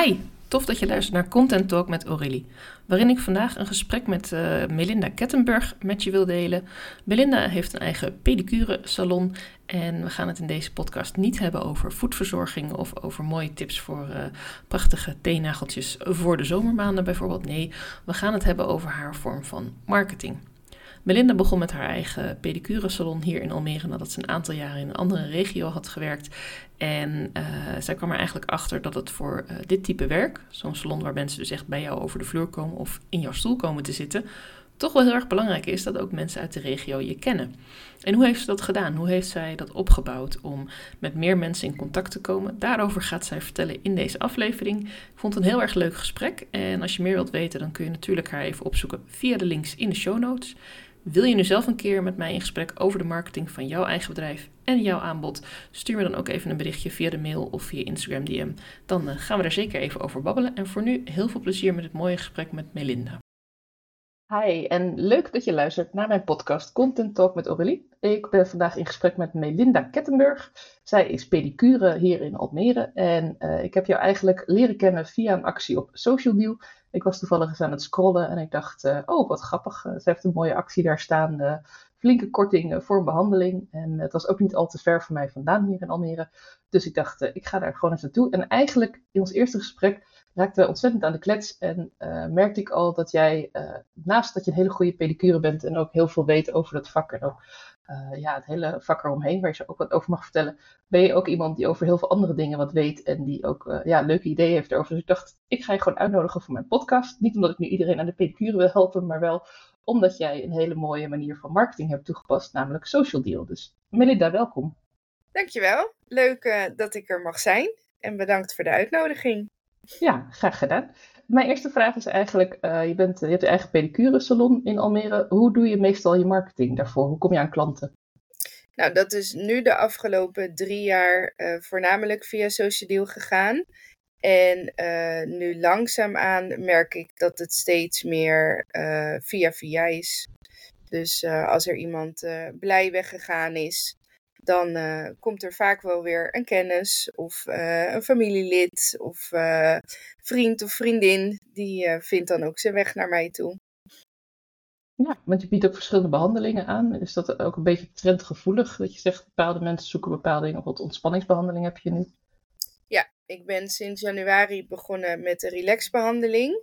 Hi, tof dat je luistert naar Content Talk met Aurélie, waarin ik vandaag een gesprek met uh, Melinda Kettenburg met je wil delen. Melinda heeft een eigen pedicure salon en we gaan het in deze podcast niet hebben over voetverzorging of over mooie tips voor uh, prachtige teenageltjes voor de zomermaanden bijvoorbeeld. Nee, we gaan het hebben over haar vorm van marketing. Melinda begon met haar eigen pedicuresalon hier in Almere nadat ze een aantal jaren in een andere regio had gewerkt. En uh, zij kwam er eigenlijk achter dat het voor uh, dit type werk, zo'n salon waar mensen dus echt bij jou over de vloer komen of in jouw stoel komen te zitten, toch wel heel erg belangrijk is dat ook mensen uit de regio je kennen. En hoe heeft ze dat gedaan? Hoe heeft zij dat opgebouwd om met meer mensen in contact te komen? Daarover gaat zij vertellen in deze aflevering. Ik vond het een heel erg leuk gesprek. En als je meer wilt weten, dan kun je natuurlijk haar even opzoeken via de links in de show notes. Wil je nu zelf een keer met mij in gesprek over de marketing van jouw eigen bedrijf en jouw aanbod? Stuur me dan ook even een berichtje via de mail of via Instagram DM. Dan uh, gaan we daar zeker even over babbelen. En voor nu heel veel plezier met het mooie gesprek met Melinda. Hi, en leuk dat je luistert naar mijn podcast Content Talk met Aurélie. Ik ben vandaag in gesprek met Melinda Kettenburg. Zij is pedicure hier in Almere en uh, ik heb jou eigenlijk leren kennen via een actie op Social Deal. Ik was toevallig eens aan het scrollen en ik dacht, uh, oh wat grappig, uh, ze heeft een mooie actie daar staan. flinke korting voor een behandeling. En het was ook niet al te ver van mij vandaan hier in Almere. Dus ik dacht, ik ga daar gewoon eens naartoe. En eigenlijk in ons eerste gesprek raakten we ontzettend aan de klets. En uh, merkte ik al dat jij, uh, naast dat je een hele goede pedicure bent en ook heel veel weet over dat vak en ook uh, ja, het hele vak eromheen, waar je zo ook wat over mag vertellen, ben je ook iemand die over heel veel andere dingen wat weet en die ook ja, leuke ideeën heeft erover. Dus ik dacht, ik ga je gewoon uitnodigen voor mijn podcast. Niet omdat ik nu iedereen aan de pedicure wil helpen, maar wel omdat jij een hele mooie manier van marketing hebt toegepast, namelijk social deal. Dus Melinda, welkom. Dankjewel. Leuk dat ik er mag zijn en bedankt voor de uitnodiging. Ja, graag gedaan. Mijn eerste vraag is eigenlijk, uh, je, bent, je hebt je eigen pedicure salon in Almere. Hoe doe je meestal je marketing daarvoor? Hoe kom je aan klanten? Nou, dat is nu de afgelopen drie jaar uh, voornamelijk via Social Deal gegaan. En uh, nu langzaamaan merk ik dat het steeds meer via via is. Dus als er iemand blij weggegaan is, dan uh, komt er vaak wel weer een kennis of uh, een familielid of uh, vriend of vriendin. Die vindt dan ook zijn weg naar mij toe. Ja, want je biedt ook verschillende behandelingen aan. Is dat ook een beetje trendgevoelig? Dat je zegt bepaalde mensen zoeken bepaalde dingen. Wat ontspanningsbehandeling heb je nu? Ja, ik ben sinds januari begonnen met de relaxbehandeling.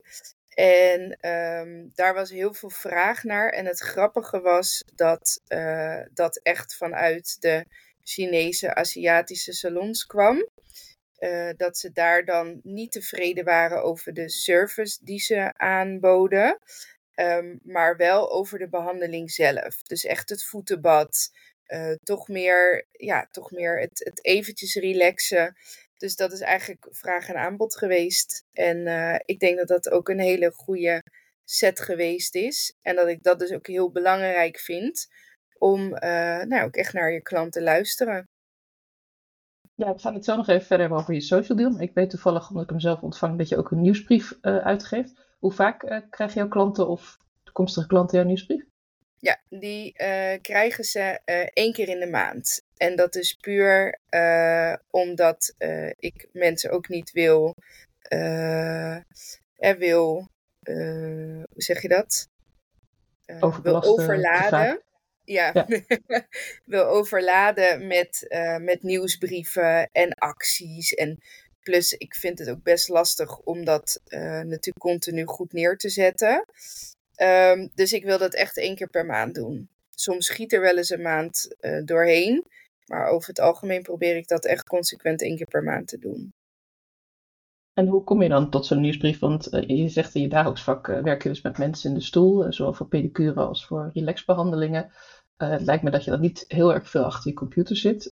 En ehm, daar was heel veel vraag naar. En het grappige was dat uh, dat echt vanuit de Chinese, Aziatische salons kwam. Uh, dat ze daar dan niet tevreden waren over de service die ze aanboden. Um, maar wel over de behandeling zelf. Dus echt het voetenbad. Uh, toch meer, ja, toch meer het, het eventjes relaxen. Dus dat is eigenlijk vraag en aanbod geweest. En uh, ik denk dat dat ook een hele goede set geweest is. En dat ik dat dus ook heel belangrijk vind om uh, nou, ook echt naar je klant te luisteren. Ja, we gaan het zo nog even verder hebben over je social deal. Ik weet toevallig, omdat ik hem zelf ontvang, dat je ook een nieuwsbrief uh, uitgeeft. Hoe vaak uh, krijgen jouw klanten of toekomstige klanten jouw nieuwsbrief? Ja, die krijgen ze één keer in de maand. En dat is puur uh, omdat uh, ik mensen ook niet wil, uh, er wil, hoe zeg je dat? wil overladen. Ja, ja. wil overladen met, met nieuwsbrieven en acties. En plus, ik vind het ook best lastig om dat natuurlijk continu goed neer te zetten. Um, dus ik wil dat echt één keer per maand doen. Soms schiet er wel eens een maand doorheen. Maar over het algemeen probeer ik dat echt consequent één keer per maand te doen. En hoe kom je dan tot zo'n nieuwsbrief? Want uh, je zegt in je dagelijks vak uh, werk je dus met mensen in de stoel, uh, zowel voor pedicure als voor relaxbehandelingen. het lijkt me dat je dan niet heel erg veel achter je computer zit.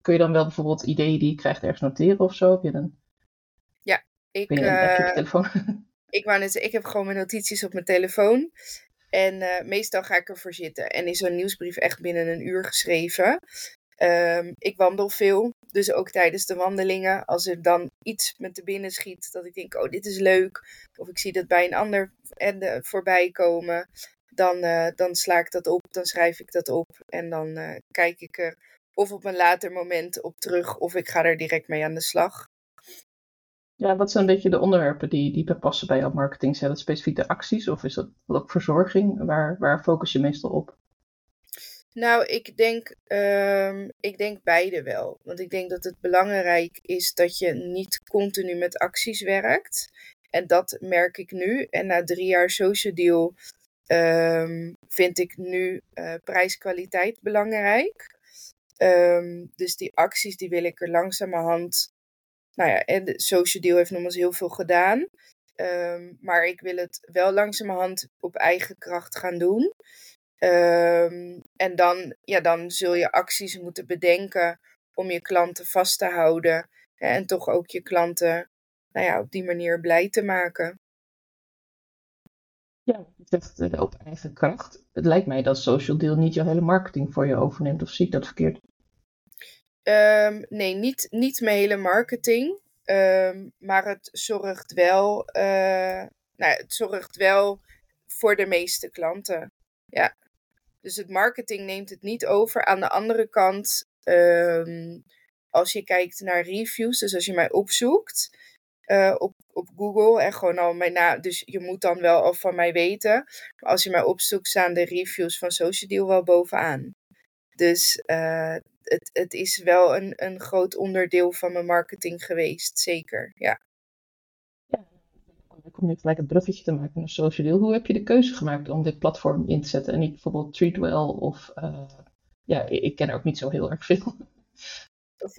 kun je dan wel bijvoorbeeld ideeën die je krijgt ergens noteren of zo? Heb je dan... Ja, ik, je een telefoon? ik, wou net, ik heb gewoon mijn notities op mijn telefoon. En meestal ga ik ervoor zitten. En is zo'n nieuwsbrief echt binnen een uur geschreven. Um, ik wandel veel, dus ook tijdens de wandelingen, als er dan iets met de binnen schiet, dat ik denk, oh, dit is leuk, of ik zie dat bij een ander uh, voorbij komen, dan, uh, dan sla ik dat op, dan schrijf ik dat op en dan uh, kijk ik er of op een later moment op terug, of ik ga er direct mee aan de slag. Ja, wat zijn een beetje de onderwerpen die, die passen bij jouw marketing? Zijn dat specifieke acties of is dat ook verzorging? Waar, waar focus je meestal op? Nou, ik denk, um, ik denk beide wel. Want ik denk dat het belangrijk is dat je niet continu met acties werkt. En dat merk ik nu. En na drie jaar social deal um, vind ik nu uh, prijskwaliteit belangrijk. Um, dus die acties die wil ik er langzamerhand. Nou ja, en de social deal heeft nog eens heel veel gedaan. maar ik wil het wel langzamerhand op eigen kracht gaan doen. Um, en dan, ja, dan zul je acties moeten bedenken om je klanten vast te houden. Hè, en toch ook je klanten nou ja, op die manier blij te maken. Ja, je zegt uh, op eigen kracht. Het lijkt mij dat Social Deal niet jouw hele marketing voor je overneemt. Of zie ik dat verkeerd? Um, nee, niet, niet mijn hele marketing. Um, maar het zorgt wel, uh, nou, het zorgt wel voor de meeste klanten. Ja. Dus het marketing neemt het niet over. Aan de andere kant, um, als je kijkt naar reviews, dus als je mij opzoekt uh, op, op Google en gewoon al mijn naam, dus je moet dan wel al van mij weten. Maar als je mij opzoekt, staan de reviews van Social wel bovenaan. Dus uh, het, het is wel een, een groot onderdeel van mijn marketing geweest, zeker. Ja om nu gelijk een bruggetje te maken naar social Hoe heb je de keuze gemaakt om dit platform in te zetten en niet bijvoorbeeld Treatwell of uh, ja, ik ken er ook niet zo heel erg veel.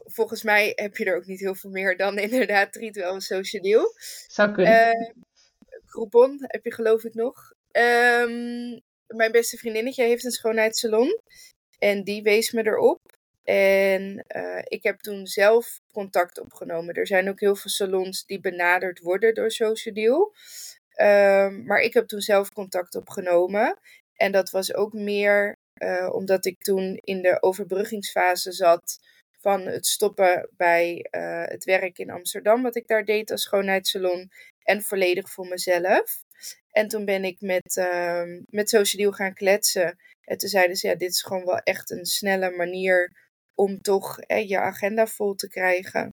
Volgens mij heb je er ook niet heel veel meer dan inderdaad Treatwell en social deal. Zou kunnen. Uh, Groupon heb je geloof ik nog. Um, mijn beste vriendinnetje heeft een schoonheidssalon en die wees me erop. En uh, ik heb toen zelf contact opgenomen. Er zijn ook heel veel salons die benaderd worden door Social. Um, maar ik heb toen zelf contact opgenomen. En dat was ook meer uh, omdat ik toen in de overbruggingsfase zat van het stoppen bij uh, het werk in Amsterdam, wat ik daar deed als schoonheidssalon, en volledig voor mezelf. En toen ben ik met, uh, met Social gaan kletsen. En toen zeiden ze, ja, dit is gewoon wel echt een snelle manier om toch je agenda vol te krijgen.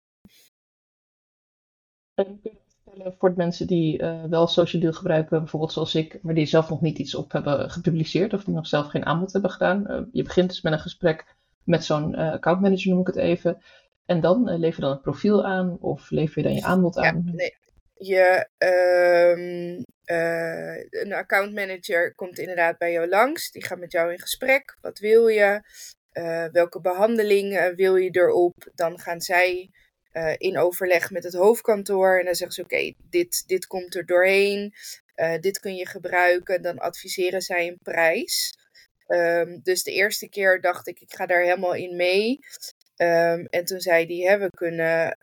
En kun je vertellen voor de mensen die uh, wel social deal gebruiken, bijvoorbeeld zoals ik, maar die zelf nog niet iets op hebben gepubliceerd of die nog zelf geen aanbod hebben gedaan. Uh, je begint dus met een gesprek met zo'n uh, accountmanager, noem ik het even. En dan lever je dan een profiel aan of lever je dan je aanbod aan? Ja, nee. Je, um, een accountmanager komt inderdaad bij jou langs. Die gaat met jou in gesprek. Wat wil je? Uh, welke behandeling wil je erop? Dan gaan zij uh, in overleg met het hoofdkantoor en dan zeggen ze: Oké, dit, dit komt er doorheen, dit kun je gebruiken. Dan adviseren zij een prijs. Um, dus de eerste keer dacht ik: Ik ga daar helemaal in mee. Um, en toen zei hè, we kunnen,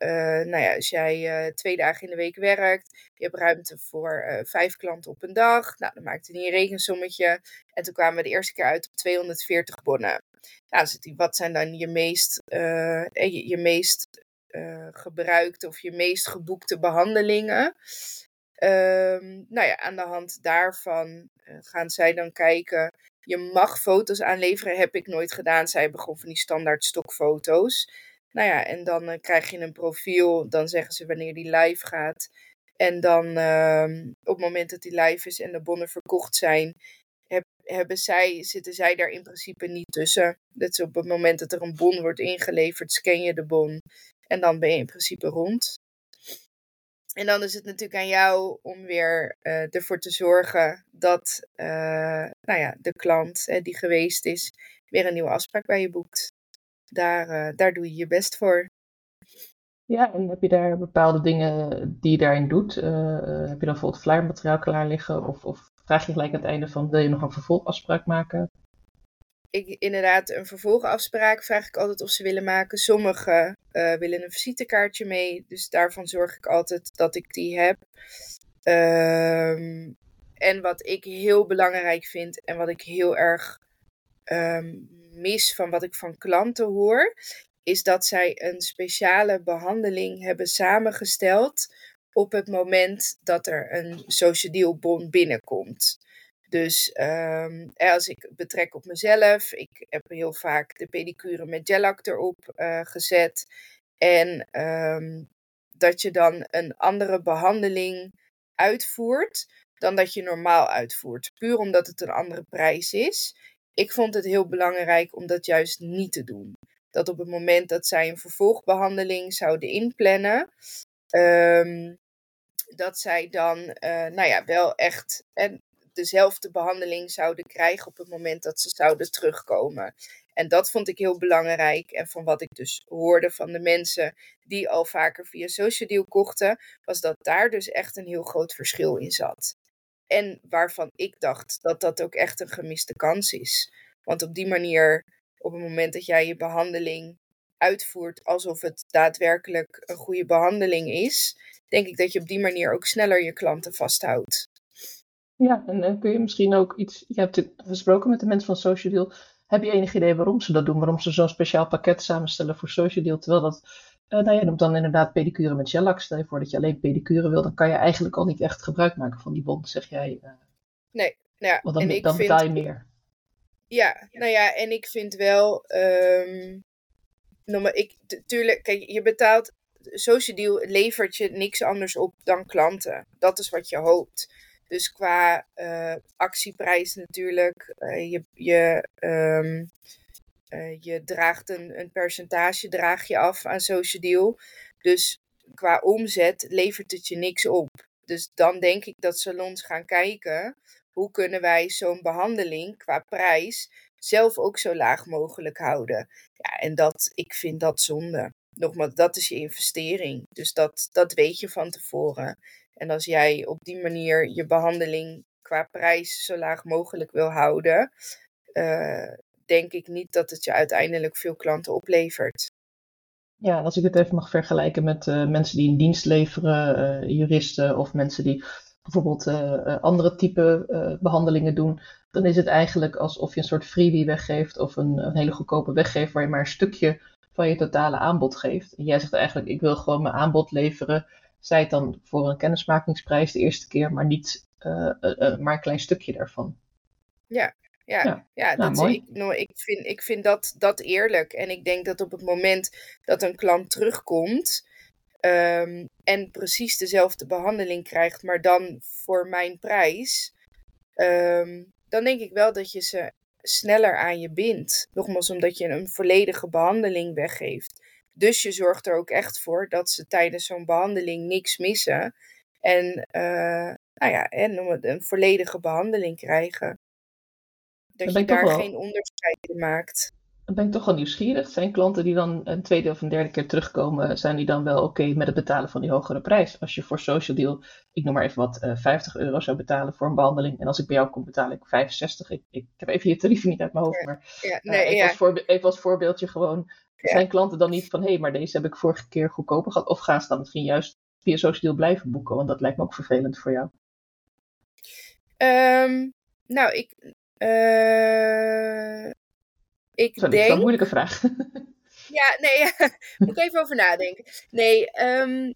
nou ja, als jij twee dagen in de week werkt, je hebt ruimte voor vijf klanten op een dag. Nou, dan maakte hij een rekensommetje. En toen kwamen we de eerste keer uit op 240 bonnen. Hij, wat zijn dan je meest, je, je, meest gebruikte of je meest geboekte behandelingen? Um, nou ja, aan de hand daarvan gaan zij dan kijken je mag foto's aanleveren, heb ik nooit gedaan. Zij hebben gewoon van die standaard stokfoto's. Nou ja, en dan uh, krijg je een profiel. Dan zeggen ze wanneer die live gaat. En dan uh, op het moment dat die live is en de bonnen verkocht zijn, heb, hebben zij, zitten zij daar in principe niet tussen. Dat is op het moment dat er een bon wordt ingeleverd, scan je de bon. En dan ben je in principe rond. En dan is het natuurlijk aan jou om weer uh, ervoor te zorgen dat uh, nou ja, de klant die geweest is, weer een nieuwe afspraak bij je boekt. Daar, daar doe je je best voor. Ja, en heb je daar bepaalde dingen die je daarin doet? heb je dan bijvoorbeeld flyermateriaal klaar liggen? Of, of vraag je gelijk aan het einde van, wil je nog een vervolgafspraak maken? ik, inderdaad een vervolgafspraak vraag ik altijd of ze willen maken. Sommigen uh, willen een visitekaartje mee. Dus daarvan zorg ik altijd dat ik die heb. Um, en wat ik heel belangrijk vind en wat ik heel erg um, mis van wat ik van klanten hoor, is dat zij een speciale behandeling hebben samengesteld op het moment dat er een social deal bon binnenkomt. Dus um, als ik betrek op mezelf, ik heb heel vaak de pedicure met gelac erop uh, gezet. En um, dat je dan een andere behandeling uitvoert dan dat je normaal uitvoert. Puur omdat het een andere prijs is. Ik vond het heel belangrijk om dat juist niet te doen. Dat op het moment dat zij een vervolgbehandeling zouden inplannen, um, dat zij dan, uh, nou ja, wel echt en dezelfde behandeling zouden krijgen op het moment dat ze zouden terugkomen. En dat vond ik heel belangrijk. En van wat ik dus hoorde van de mensen die al vaker via Social Deal kochten, was dat daar dus echt een heel groot verschil in zat. En waarvan ik dacht dat dat ook echt een gemiste kans is. Want op die manier, op het moment dat jij je behandeling uitvoert alsof het daadwerkelijk een goede behandeling is, denk ik dat je op die manier ook sneller je klanten vasthoudt. Ja, en dan kun je misschien ook iets. Je hebt het gesproken met de mensen van Social Deal. Heb je enig idee waarom ze dat doen? Waarom ze zo'n speciaal pakket samenstellen voor Social Deal? Terwijl dat. Uh, nou, je noemt dan inderdaad pedicure met shellac. Stel je voor dat je alleen pedicure wil, dan kan je eigenlijk al niet echt gebruik maken van die bon, zeg jij. Uh, nee, nou ja, want dan, en ik dan betaal je meer. Ja, nou ja, en ik vind wel. Um, nou, maar ik, tuurlijk, kijk, je betaalt. Social Deal levert je niks anders op dan klanten. Dat is wat je hoopt. Dus qua uh, actieprijs natuurlijk, uh, je, je, um, uh, je draagt een, een percentage draag je af aan Social Deal. Dus qua omzet levert het je niks op. Dus dan denk ik dat salons gaan kijken hoe kunnen wij zo'n behandeling qua prijs zelf ook zo laag mogelijk houden. Ja, en dat, ik vind dat zonde. Nogmaals, dat is je investering. Dus dat, dat weet je van tevoren. En als jij op die manier je behandeling qua prijs zo laag mogelijk wil houden, uh, denk ik niet dat het je uiteindelijk veel klanten oplevert. Ja, als ik het even mag vergelijken met uh, mensen die een dienst leveren, uh, juristen of mensen die bijvoorbeeld andere type behandelingen doen, dan is het eigenlijk alsof je een soort freebie weggeeft of een, een hele goedkope weggeeft waar je maar een stukje van je totale aanbod geeft. En jij zegt eigenlijk, ik wil gewoon mijn aanbod leveren zij het dan voor een kennismakingsprijs de eerste keer, maar niet uh, uh, maar een klein stukje daarvan. Ja, ja, ja. ja nou, dat, ik, nou, ik, vind, ik vind dat, dat eerlijk. En ik denk dat op het moment dat een klant terugkomt um, en precies dezelfde behandeling krijgt, maar dan voor mijn prijs, um, dan denk ik wel dat je ze sneller aan je bindt. Nogmaals, omdat je een volledige behandeling weggeeft. Dus je zorgt er ook echt voor dat ze tijdens zo'n behandeling niks missen. En, uh, nou ja, en een volledige behandeling krijgen. Dat je daar geen onderscheid in maakt. Dan ben ik toch wel nieuwsgierig. Zijn klanten die dan een tweede of een derde keer terugkomen, zijn die dan wel oké met het betalen van die hogere prijs? Als je voor Social Deal, ik noem maar even wat, uh, eh, 50 euro zou betalen voor een behandeling. En als ik bij jou kom, betaal ik 65. Ik, ik heb even je tarieven niet uit mijn hoofd, maar ja, nee, uh, even, ja. als voorbe- even, als voorbeeldje gewoon zijn klanten dan niet van, hé, hey, maar deze heb ik vorige keer goedkoper gehad? Of gaan ze dan misschien juist via Social blijven boeken? Want dat lijkt me ook vervelend voor jou. Um, nou, ik... Uh, ik Sorry, denk... Dat is een moeilijke vraag. ja, nee, ja, moet ik even over nadenken. Nee, um,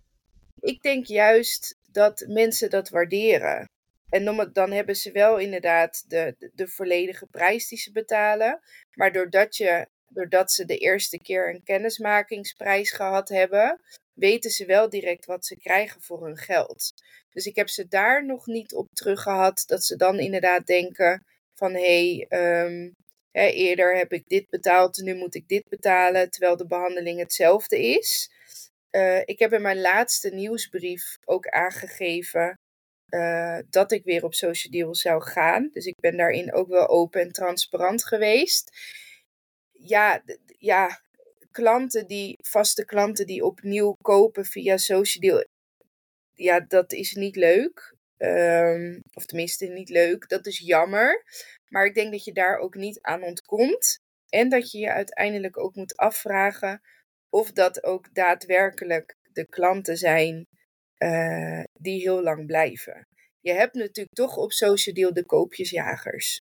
ik denk juist dat mensen dat waarderen. En dan, dan hebben ze wel inderdaad de, de, volledige prijs die ze betalen. Maar doordat je doordat ze de eerste keer een kennismakingsprijs gehad hebben, weten ze wel direct wat ze krijgen voor hun geld. Dus ik heb ze daar nog niet op teruggehad dat ze dan inderdaad denken van hé, hey, um, eerder heb ik dit betaald, nu moet ik dit betalen, terwijl de behandeling hetzelfde is. Uh, ik heb in mijn laatste nieuwsbrief ook aangegeven uh, dat ik weer op Social Deal zou gaan. Dus ik ben daarin ook wel open en transparant geweest ja, ja, klanten die, vaste klanten die opnieuw kopen via Social Deal, ja, dat is niet leuk. Um, of tenminste niet leuk, dat is jammer. Maar ik denk dat je daar ook niet aan ontkomt. En dat je je uiteindelijk ook moet afvragen of dat ook daadwerkelijk de klanten zijn uh, die heel lang blijven. Je hebt natuurlijk toch op Social Deal de koopjesjagers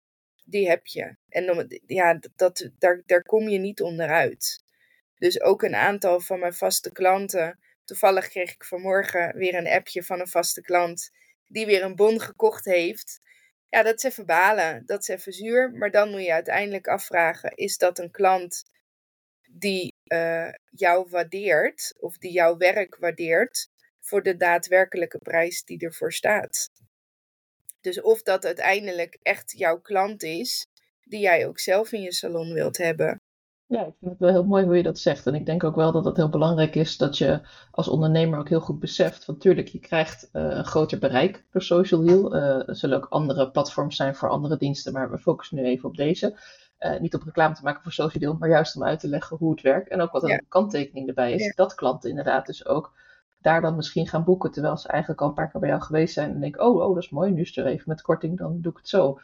die heb je. En dan, ja, dat, daar, daar kom je niet onderuit. Dus ook een aantal van mijn vaste klanten. Toevallig kreeg ik vanmorgen weer een appje van een vaste klant die weer een bon gekocht heeft. Ja, dat is even balen. Dat is even zuur. Maar dan moet je uiteindelijk afvragen: is dat een klant die jou waardeert of die jouw werk waardeert voor de daadwerkelijke prijs die ervoor staat. Dus of dat uiteindelijk echt jouw klant is, die jij ook zelf in je salon wilt hebben. Ja, ik vind het wel heel mooi hoe je dat zegt. En ik denk ook wel dat het heel belangrijk is dat je als ondernemer ook heel goed beseft. Want natuurlijk, je krijgt uh, een groter bereik door Social Deal. Uh, er zullen ook andere platforms zijn voor andere diensten, maar we focussen nu even op deze. Uh, niet op reclame te maken voor Social Deal, maar juist om uit te leggen hoe het werkt. En ook wat een kanttekening erbij is. Dat klanten inderdaad dus ook daar dan misschien gaan boeken. Terwijl ze eigenlijk al een paar keer bij jou geweest zijn. En denken, oh, oh dat is mooi, nu is er even met korting, dan doe ik het zo.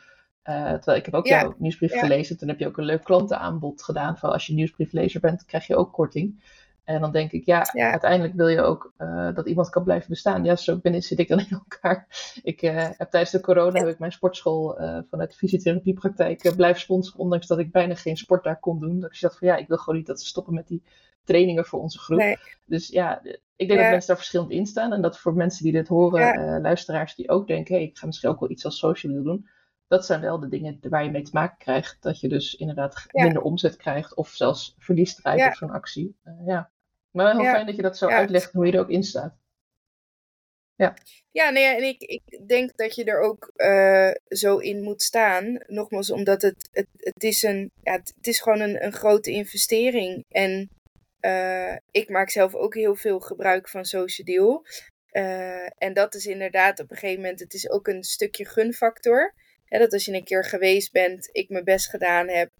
Uh, terwijl ik heb ook jouw nieuwsbrief gelezen. Toen heb je ook een leuk klantenaanbod gedaan. Van als je nieuwsbrieflezer bent, krijg je ook korting. En dan denk ik, ja, uiteindelijk wil je ook uh, dat iemand kan blijven bestaan. Ja, zo binnen zit ik dan in elkaar. Ik uh, heb tijdens de corona heb ik mijn sportschool vanuit de fysiotherapiepraktijk blijven sponsoren. Ondanks dat ik bijna geen sport daar kon doen. Dat ik dacht van ja, ik wil gewoon niet dat ze stoppen met die trainingen voor onze groep. Nee. Dus ja, ik denk dat mensen daar verschillend in staan. En dat voor mensen die dit horen, luisteraars die ook denken, hey, ik ga misschien ook wel iets als social doen dat zijn wel de dingen waar je mee te maken krijgt. Dat je dus inderdaad minder omzet krijgt of zelfs verlies draait op zo'n actie. Uh, ja. Maar heel fijn dat je dat zo uitlegt hoe je er ook in staat. Ja, ja nee, en ik, ik denk dat je er ook uh, zo in moet staan. Nogmaals, omdat het, het, het is een, ja, het is gewoon een, een grote investering. En uh, ik maak zelf ook heel veel gebruik van Social Deal. Uh, en dat is inderdaad op een gegeven moment, het is ook een stukje gunfactor dat als je een keer geweest bent, ik mijn best gedaan heb,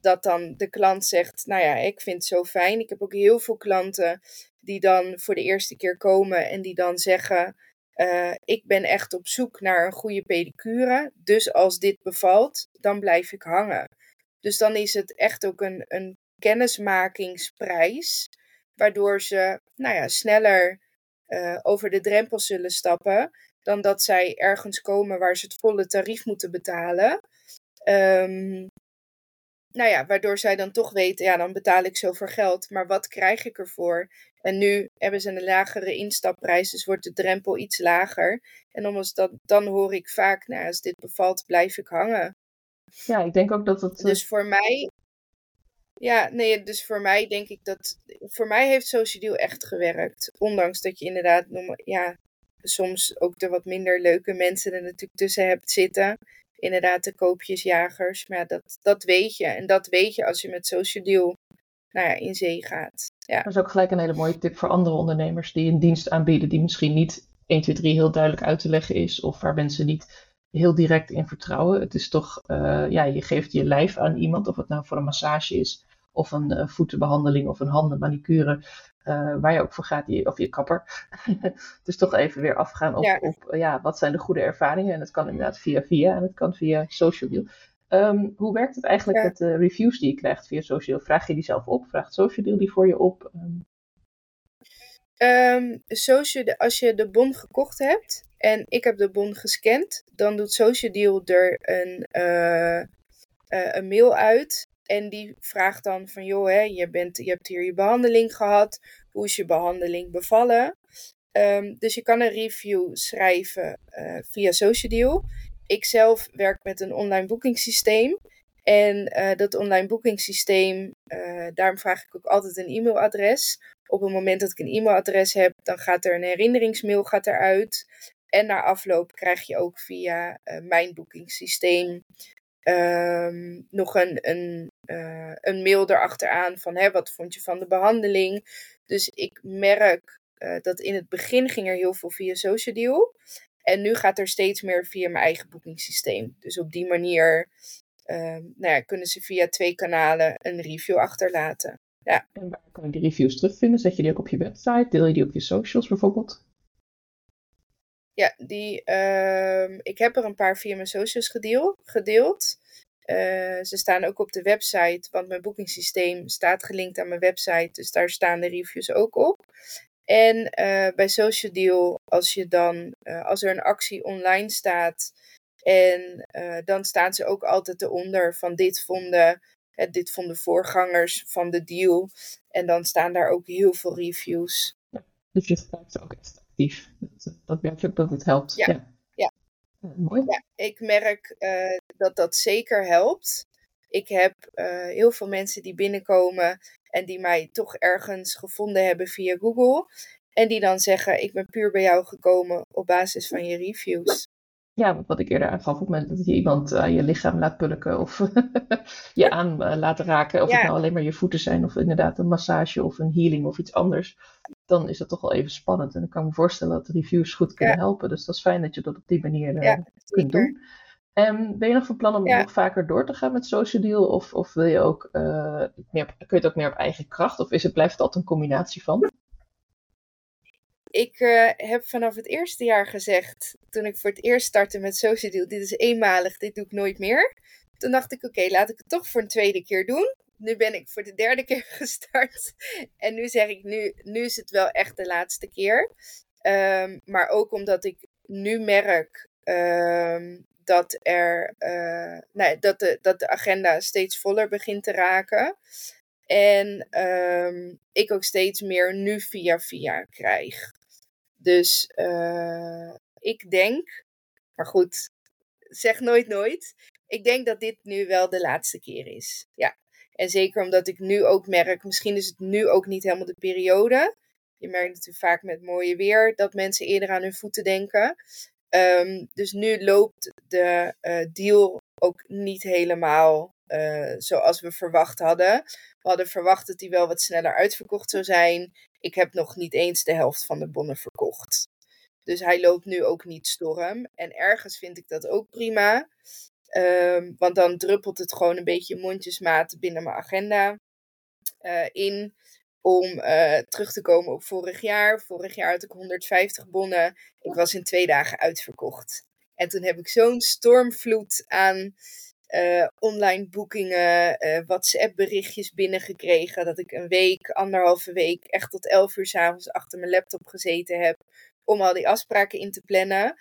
dat dan de klant zegt, nou ja, ik vind het zo fijn. Ik heb ook heel veel klanten die dan voor de eerste keer komen en die dan zeggen, uh, ik ben echt op zoek naar een goede pedicure. Dus als dit bevalt, dan blijf ik hangen. Dus dan is het echt ook een, een kennismakingsprijs, waardoor ze nou ja, sneller uh, over de drempel zullen stappen dan dat zij ergens komen waar ze het volle tarief moeten betalen. Um, nou ja, waardoor zij dan toch weten, ja, dan betaal ik zoveel geld, maar wat krijg ik ervoor? En nu hebben ze een lagere instapprijs, dus wordt de drempel iets lager. En omdat dat, dan hoor ik vaak, nou, als dit bevalt, blijf ik hangen. Ja, ik denk ook dat het. Eh, dus voor mij. Ja, nee, dus voor mij denk ik dat. Voor mij heeft Social echt gewerkt. Ondanks dat je inderdaad. Ja, soms ook de wat minder leuke mensen er natuurlijk tussen hebt zitten. Inderdaad, de koopjesjagers. Maar dat, dat weet je. En dat weet je als je met Social Deal nou ja, in zee gaat. Ja. Dat is ook gelijk een hele mooie tip voor andere ondernemers die een dienst aanbieden die misschien niet 1, 2, 3 heel duidelijk uit te leggen is. Of waar mensen niet heel direct in vertrouwen. Het is toch, uh, ja, je geeft je lijf aan iemand, of het nou voor een massage is, of een uh, voetenbehandeling, of een handenmanicure. Uh, waar je ook voor gaat, of je kapper. dus toch even weer afgaan op, ja. op ja, wat zijn de goede ervaringen. En het kan inderdaad via via en het kan via social deal. Um, hoe werkt het eigenlijk ja. met de reviews die je krijgt via social? Vraag je die zelf op? Vraagt social deal die voor je op? Um... Um, social, als je de bon gekocht hebt en ik heb de bon gescand, dan doet social deal er een, uh, uh, een mail uit en die vraagt dan van, joh, hè, je, bent, je hebt hier je behandeling gehad. Hoe is je behandeling bevallen? Um, dus je kan een review schrijven uh, via Sociadeal. Ik zelf werk met een online boekingssysteem. En uh, dat online boekingssysteem, uh, daarom vraag ik ook altijd een e-mailadres. Op het moment dat ik een e-mailadres heb, dan gaat er een herinneringsmail gaat eruit. En na afloop krijg je ook via mijn boekingssysteem um, nog een, een, een mail erachteraan van hè, wat vond je van de behandeling. Dus ik merk uh, dat in het begin ging er heel veel via Social Deal. En nu gaat er steeds meer via mijn eigen boekingssysteem. Dus op die manier um, nou ja, kunnen ze via twee kanalen een review achterlaten. Ja. En waar kan ik die reviews terugvinden? Zet je die ook op je website? Deel je die op je socials bijvoorbeeld? Ja, die, uh, ik heb er een paar via mijn socials gedeel, gedeeld. Uh, ze staan ook op de website, want mijn boekingssysteem staat gelinkt aan mijn website. Dus daar staan de reviews ook op. En uh, bij Social Deal, als, je dan, uh, als er een actie online staat, en dan staan ze ook altijd eronder van dit vonden, dit vonden voorgangers van de deal. En dan staan daar ook heel veel reviews. Ja, dus je gebruikt ook extra dat, dat merk je ook dat het helpt. Ja, ja. ja. mooi. Ja, ik merk dat dat zeker helpt. Ik heb uh, heel veel mensen die binnenkomen En die mij toch ergens gevonden hebben via Google. En die dan zeggen: Ik ben puur bij jou gekomen op basis van je reviews. Ja, wat ik eerder aangaf, op het moment dat je iemand aan je lichaam laat pulken of je aan uh, laat raken, of het nou alleen maar je voeten zijn of inderdaad een massage of een healing of iets anders, dan is dat toch wel even spannend. En ik kan me voorstellen dat reviews goed kunnen helpen. Dus dat is fijn dat je dat op die manier uh, kunt doen. En ben je nog van plan om nog vaker door te gaan met Social Deal? Of, of wil je ook, uh, meer, kun je het ook meer op eigen kracht? Of is het, blijft het altijd een combinatie van? Ik uh, heb vanaf het eerste jaar gezegd, toen ik voor het eerst startte met Social Deal, dit is eenmalig, dit doe ik nooit meer. Toen dacht ik, oké, laat ik het toch voor een tweede keer doen. Nu ben ik voor de derde keer gestart. En nu zeg ik, nu, nu is het wel echt de laatste keer. Um, maar ook omdat ik nu merk um, dat, er, uh, dat, de, dat de agenda steeds voller begint te raken. En um, ik ook steeds meer nu via via krijg. Dus uh, ik denk, maar goed, zeg nooit nooit. Ik denk dat dit nu wel de laatste keer is. Ja. En zeker omdat ik nu ook merk, misschien is het nu ook niet helemaal de periode. Je merkt natuurlijk vaak met mooie weer dat mensen eerder aan hun voeten denken. Um, dus nu loopt de uh, deal ook niet helemaal uh, zoals we verwacht hadden. We hadden verwacht dat die wel wat sneller uitverkocht zou zijn. Ik heb nog niet eens de helft van de bonnen verkocht. Dus hij loopt nu ook niet storm. En ergens vind ik dat ook prima. Um, want dan druppelt het gewoon een beetje mondjesmaat binnen mijn agenda uh, in. Om uh, terug te komen op vorig jaar. Vorig jaar had ik 150 bonnen. Ik was in twee dagen uitverkocht. En toen heb ik zo'n stormvloed aan uh, online boekingen, uh, WhatsApp berichtjes binnengekregen. Dat ik een week, anderhalve week, echt tot elf uur s'avonds achter mijn laptop gezeten heb. Om al die afspraken in te plannen.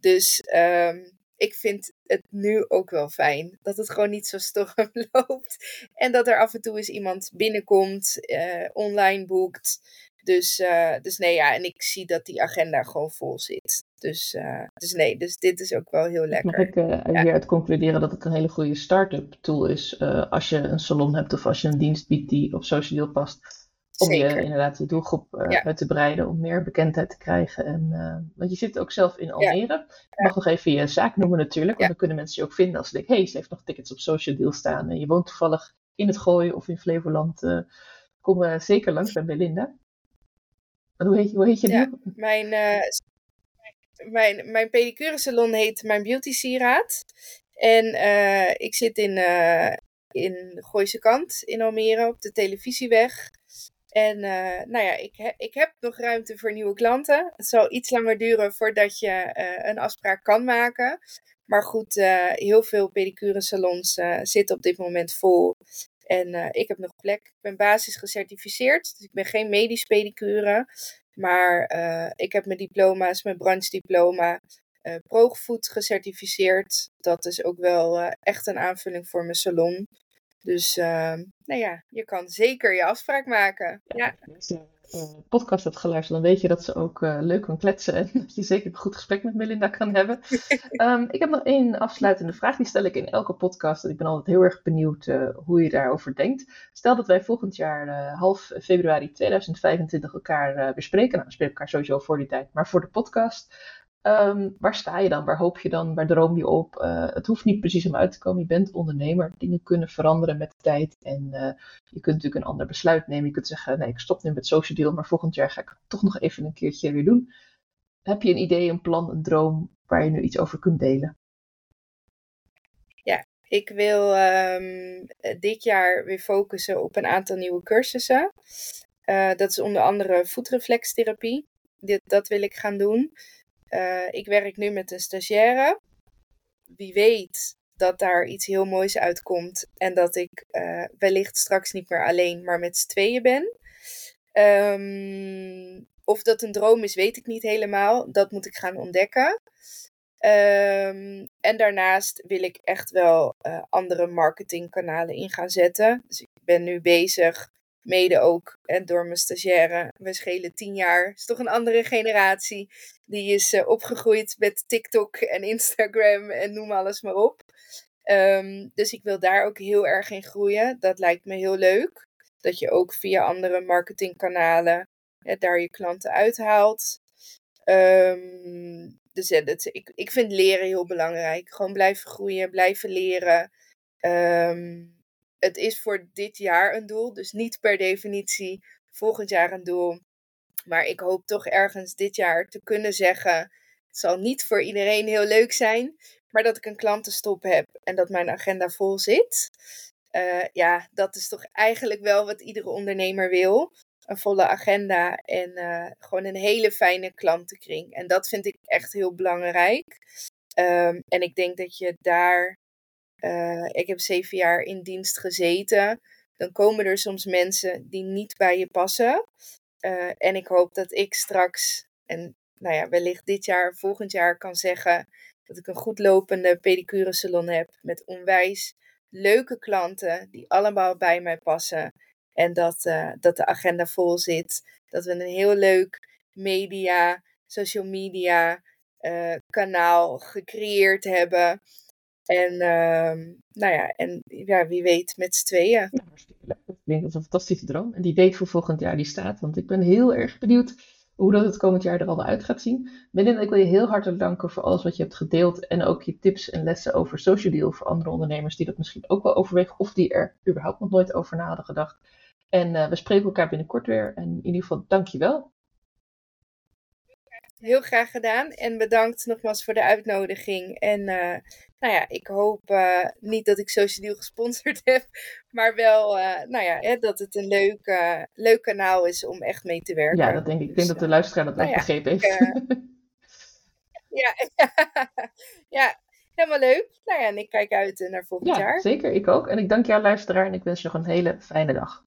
Dus um, ik vind het nu ook wel fijn. Dat het gewoon niet zo storm loopt. En dat er af en toe eens iemand binnenkomt, uh, online boekt. Dus, uh, dus nee, ja, en ik zie dat die agenda gewoon vol zit. Dus, uh, dus nee, dus dit is ook wel heel lekker. Mag ik uh, ja. hieruit concluderen dat het een hele goede start-up tool is als je een salon hebt of als je een dienst biedt die op social past. Om Zeker. je inderdaad je doelgroep ja. uit te breiden, om meer bekendheid te krijgen. En, want je zit ook zelf in Almere. Je mag nog even je zaak noemen natuurlijk, want dan kunnen mensen je ook vinden als ze denken, hé, hey, ze heeft nog tickets op social deal staan en je woont toevallig in het Gooi of in Flevoland. kom zeker langs bij Belinda. Hoe heet, hoe heet je ja, Mijn, mijn, mijn pedicure salon heet Mijn Beauty Sieraad. En uh, ik zit in, uh, in Gooise Kant in Almere op de televisieweg. En nou ja, ik, ik heb nog ruimte voor nieuwe klanten. Het zal iets langer duren voordat je een afspraak kan maken. Maar goed, heel veel pedicure salons zitten op dit moment vol. En ik heb nog plek. Ik ben basis gecertificeerd. Dus ik ben geen medisch pedicure. Maar ik heb mijn diploma's, mijn branchediploma, Progefood gecertificeerd. Dat is ook wel echt een aanvulling voor mijn salon. Dus nou ja, je kan zeker je afspraak maken. Ja. ja uh, podcast hebt geluisterd, dan weet je dat ze ook uh, leuk kan kletsen en dat je zeker een goed gesprek met Melinda kan hebben. um, ik heb nog één afsluitende vraag, die stel ik in elke podcast en ik ben altijd heel erg benieuwd uh, hoe je daarover denkt. Stel dat wij volgend jaar half februari 2025 elkaar bespreken, nou we spreken elkaar sowieso voor die tijd, maar voor de podcast. Um, waar sta je dan? Waar hoop je dan? Waar droom je op? Uh, het hoeft niet precies om uit te komen. Je bent ondernemer. Dingen kunnen veranderen met de tijd. En uh, je kunt natuurlijk een ander besluit nemen. Je kunt zeggen, nee, ik stop nu met social deal, maar volgend jaar ga ik het toch nog even een keertje weer doen. Heb je een idee, een plan, een droom waar je nu iets over kunt delen? Ja, ik wil um, dit jaar weer focussen op een aantal nieuwe cursussen. Uh, dat is onder andere voetreflextherapie. Dat wil ik gaan doen. Uh, ik werk nu met een stagiaire. Wie weet dat daar iets heel moois uitkomt en dat ik uh, wellicht straks niet meer alleen, maar met z'n tweeën ben. Um, of dat een droom is, weet ik niet helemaal. Dat moet ik gaan ontdekken. Um, en daarnaast wil ik echt wel uh, andere marketingkanalen in gaan zetten. Dus ik ben nu bezig Mede ook en door mijn stagiaire. We schelen tien jaar. is toch een andere generatie. Die is uh, opgegroeid met TikTok en Instagram en noem alles maar op. Um, dus ik wil daar ook heel erg in groeien. Dat lijkt me heel leuk. dat je ook via andere marketingkanalen hè, daar je klanten uithaalt. Ehm, dus ja, dat, ik, ik vind leren heel belangrijk. Gewoon blijven groeien, blijven leren. Ehm, het is voor dit jaar een doel, dus niet per definitie volgend jaar een doel. Maar ik hoop toch ergens dit jaar te kunnen zeggen. Het zal niet voor iedereen heel leuk zijn, maar dat ik een klantenstop heb en dat mijn agenda vol zit. Uh, ja, dat is toch eigenlijk wel wat iedere ondernemer wil. Een volle agenda en uh, gewoon een hele fijne klantenkring. En dat vind ik echt heel belangrijk. Um, en ik denk dat je daar. Uh, ik heb zeven jaar in dienst gezeten. Dan komen er soms mensen die niet bij je passen. en ik hoop dat ik straks, en nou ja, wellicht dit jaar, volgend jaar kan zeggen dat ik een goed lopende pedicure salon heb met onwijs leuke klanten die allemaal bij mij passen. En dat, uh, dat de agenda vol zit. Dat we een heel leuk media, social media kanaal gecreëerd hebben. En, uh, nou ja, en ja, wie weet met z'n tweeën. Ik denk dat is een fantastische droom. En die date voor volgend jaar die staat. Want ik ben heel erg benieuwd hoe dat het komend jaar er al uit gaat zien. Melinda, ik wil je heel hartelijk danken voor alles wat je hebt gedeeld en ook je tips en lessen over social deal voor andere ondernemers die dat misschien ook wel overwegen of die er überhaupt nog nooit over na hadden gedacht. En uh, we spreken elkaar binnenkort weer en in ieder geval dank je wel. Heel graag gedaan en bedankt nogmaals voor de uitnodiging. En uh, nou ja, ik hoop uh, niet dat ik Social gesponsord heb, maar wel uh, nou ja, hè, dat het een leuk, leuk kanaal is om echt mee te werken. Ja, dat denk ik. Ik denk dat de luisteraar dat nou ja, begrepen heeft. ja, ja, helemaal leuk. Nou ja, en ik kijk uit naar volgend ja, jaar. Zeker, ik ook. En ik dank jou luisteraar en ik wens je nog een hele fijne dag.